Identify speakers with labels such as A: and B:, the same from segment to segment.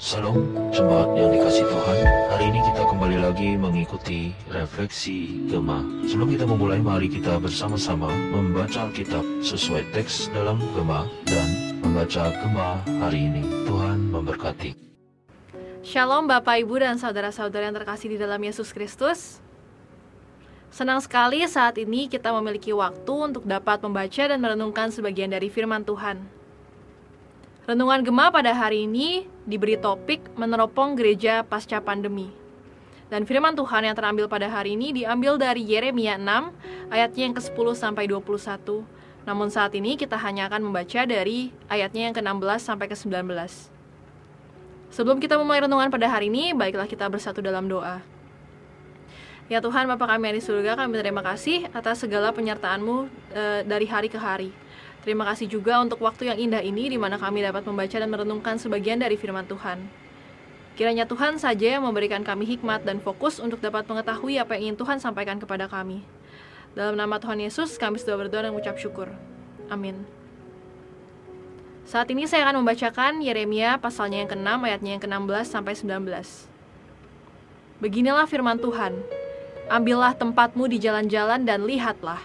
A: Salam jemaat yang dikasih Tuhan. Hari ini kita kembali lagi mengikuti refleksi Gema. Sebelum kita memulai, mari kita bersama-sama membaca Alkitab sesuai teks dalam Gema dan membaca Gema hari ini. Tuhan memberkati.
B: Shalom Bapak Ibu dan saudara-saudara yang terkasih di dalam Yesus Kristus. Senang sekali saat ini kita memiliki waktu untuk dapat membaca dan merenungkan sebagian dari firman Tuhan. Renungan Gema pada hari ini diberi topik meneropong gereja pasca pandemi. Dan firman Tuhan yang terambil pada hari ini diambil dari Yeremia 6 ayatnya yang ke-10 sampai 21. Namun saat ini kita hanya akan membaca dari ayatnya yang ke-16 sampai ke-19. Sebelum kita memulai renungan pada hari ini, baiklah kita bersatu dalam doa. Ya Tuhan, Bapa kami yang di surga, kami terima kasih atas segala penyertaan-Mu e, dari hari ke hari. Terima kasih juga untuk waktu yang indah ini di mana kami dapat membaca dan merenungkan sebagian dari firman Tuhan. Kiranya Tuhan saja yang memberikan kami hikmat dan fokus untuk dapat mengetahui apa yang ingin Tuhan sampaikan kepada kami. Dalam nama Tuhan Yesus, kami sudah berdoa dan mengucap syukur. Amin. Saat ini saya akan membacakan Yeremia pasalnya yang ke-6 ayatnya yang ke-16 sampai 19. Beginilah firman Tuhan. Ambillah tempatmu di jalan-jalan dan lihatlah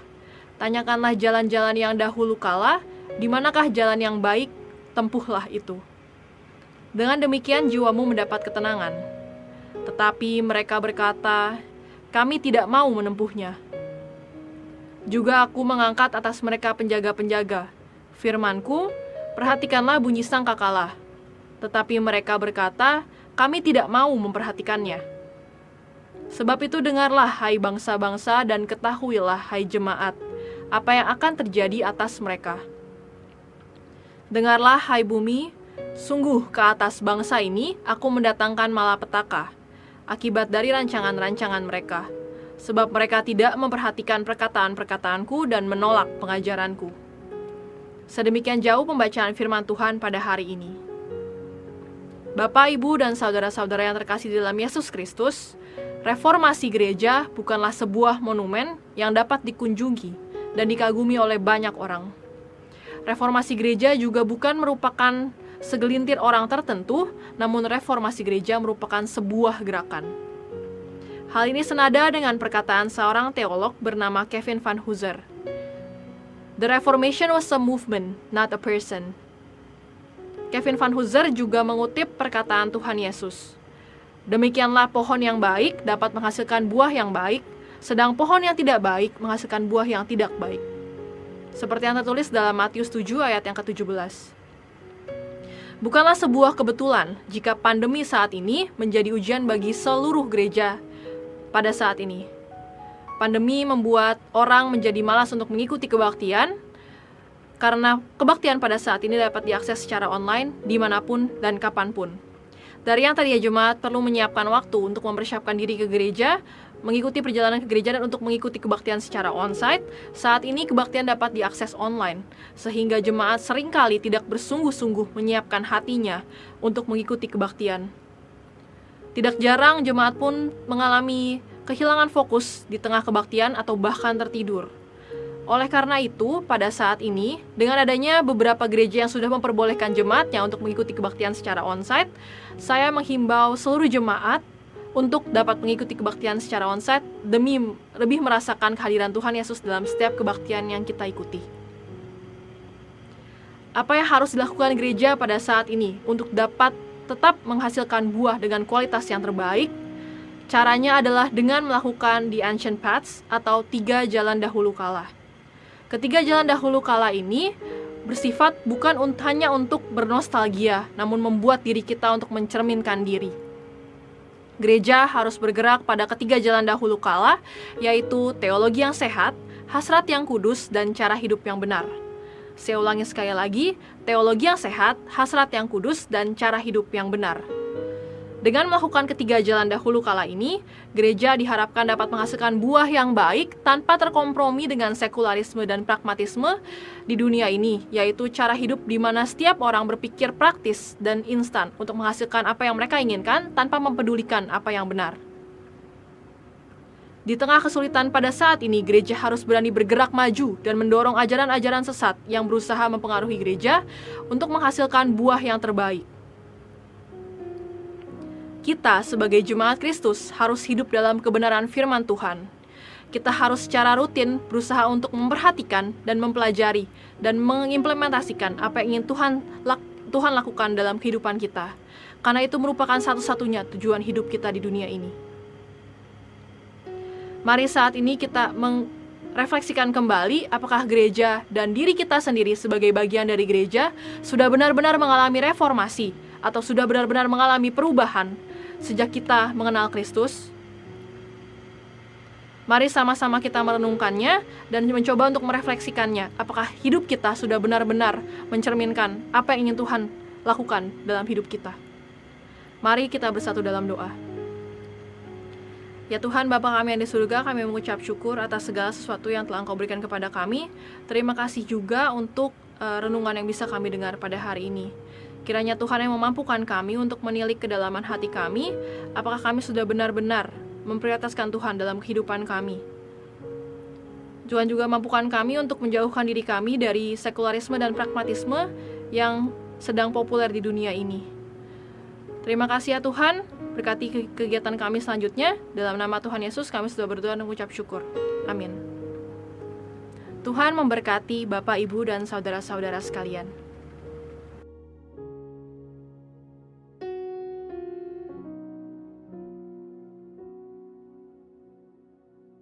B: Tanyakanlah jalan-jalan yang dahulu kala, di manakah jalan yang baik, tempuhlah itu. Dengan demikian jiwamu mendapat ketenangan. Tetapi mereka berkata, kami tidak mau menempuhnya. Juga aku mengangkat atas mereka penjaga-penjaga. Firmanku, perhatikanlah bunyi sangkakala. Tetapi mereka berkata, kami tidak mau memperhatikannya. Sebab itu dengarlah hai bangsa-bangsa dan ketahuilah hai jemaat apa yang akan terjadi atas mereka. Dengarlah, hai bumi, sungguh ke atas bangsa ini aku mendatangkan malapetaka, akibat dari rancangan-rancangan mereka, sebab mereka tidak memperhatikan perkataan-perkataanku dan menolak pengajaranku. Sedemikian jauh pembacaan firman Tuhan pada hari ini. Bapak, Ibu, dan saudara-saudara yang terkasih di dalam Yesus Kristus, reformasi gereja bukanlah sebuah monumen yang dapat dikunjungi, dan dikagumi oleh banyak orang. Reformasi gereja juga bukan merupakan segelintir orang tertentu, namun reformasi gereja merupakan sebuah gerakan. Hal ini senada dengan perkataan seorang teolog bernama Kevin Van Hooser. The Reformation was a movement, not a person. Kevin Van Hooser juga mengutip perkataan Tuhan Yesus. Demikianlah pohon yang baik dapat menghasilkan buah yang baik, sedang pohon yang tidak baik menghasilkan buah yang tidak baik. Seperti yang tertulis dalam Matius 7 ayat yang ke-17. Bukanlah sebuah kebetulan jika pandemi saat ini menjadi ujian bagi seluruh gereja pada saat ini. Pandemi membuat orang menjadi malas untuk mengikuti kebaktian karena kebaktian pada saat ini dapat diakses secara online di mana pun dan kapan pun. Dari yang tadinya jemaat perlu menyiapkan waktu untuk mempersiapkan diri ke gereja, mengikuti perjalanan ke gereja dan untuk mengikuti kebaktian secara onsite, saat ini kebaktian dapat diakses online, sehingga jemaat sering kali tidak bersungguh-sungguh menyiapkan hatinya untuk mengikuti kebaktian. Tidak jarang jemaat pun mengalami kehilangan fokus di tengah kebaktian atau bahkan tertidur. Oleh karena itu, pada saat ini, dengan adanya beberapa gereja yang sudah memperbolehkan jemaatnya untuk mengikuti kebaktian secara onsite, saya menghimbau seluruh jemaat untuk dapat mengikuti kebaktian secara onsite demi lebih merasakan kehadiran Tuhan Yesus dalam setiap kebaktian yang kita ikuti. Apa yang harus dilakukan gereja pada saat ini untuk dapat tetap menghasilkan buah dengan kualitas yang terbaik? Caranya adalah dengan melakukan the ancient paths atau tiga jalan dahulu kala. Ketiga jalan dahulu kala ini bersifat bukan hanya untuk bernostalgia, namun membuat diri kita untuk mencerminkan diri. Gereja harus bergerak pada ketiga jalan dahulu kala, yaitu teologi yang sehat, hasrat yang kudus, dan cara hidup yang benar. Saya ulangi sekali lagi, teologi yang sehat, hasrat yang kudus, dan cara hidup yang benar. Dengan melakukan ketiga jalan dahulu kala ini, gereja diharapkan dapat menghasilkan buah yang baik tanpa terkompromi dengan sekularisme dan pragmatisme di dunia ini, yaitu cara hidup di mana setiap orang berpikir praktis dan instan untuk menghasilkan apa yang mereka inginkan tanpa mempedulikan apa yang benar. Di tengah kesulitan pada saat ini, gereja harus berani bergerak maju dan mendorong ajaran-ajaran sesat yang berusaha mempengaruhi gereja untuk menghasilkan buah yang terbaik. Kita sebagai jemaat Kristus harus hidup dalam kebenaran firman Tuhan. Kita harus secara rutin berusaha untuk memperhatikan dan mempelajari dan mengimplementasikan apa yang ingin Tuhan Tuhan lakukan dalam kehidupan kita. Karena itu merupakan satu-satunya tujuan hidup kita di dunia ini. Mari saat ini kita merefleksikan kembali apakah gereja dan diri kita sendiri sebagai bagian dari gereja sudah benar-benar mengalami reformasi atau sudah benar-benar mengalami perubahan sejak kita mengenal Kristus. Mari sama-sama kita merenungkannya dan mencoba untuk merefleksikannya. Apakah hidup kita sudah benar-benar mencerminkan apa yang ingin Tuhan lakukan dalam hidup kita? Mari kita bersatu dalam doa. Ya Tuhan, Bapa kami yang di surga, kami mengucap syukur atas segala sesuatu yang telah Engkau berikan kepada kami. Terima kasih juga untuk uh, renungan yang bisa kami dengar pada hari ini. Kiranya Tuhan yang memampukan kami untuk menilik kedalaman hati kami, apakah kami sudah benar-benar memprioritaskan Tuhan dalam kehidupan kami. Tuhan juga mampukan kami untuk menjauhkan diri kami dari sekularisme dan pragmatisme yang sedang populer di dunia ini. Terima kasih ya Tuhan, berkati kegiatan kami selanjutnya. Dalam nama Tuhan Yesus kami sudah berdoa dan mengucap syukur. Amin. Tuhan memberkati Bapak, Ibu, dan saudara-saudara sekalian.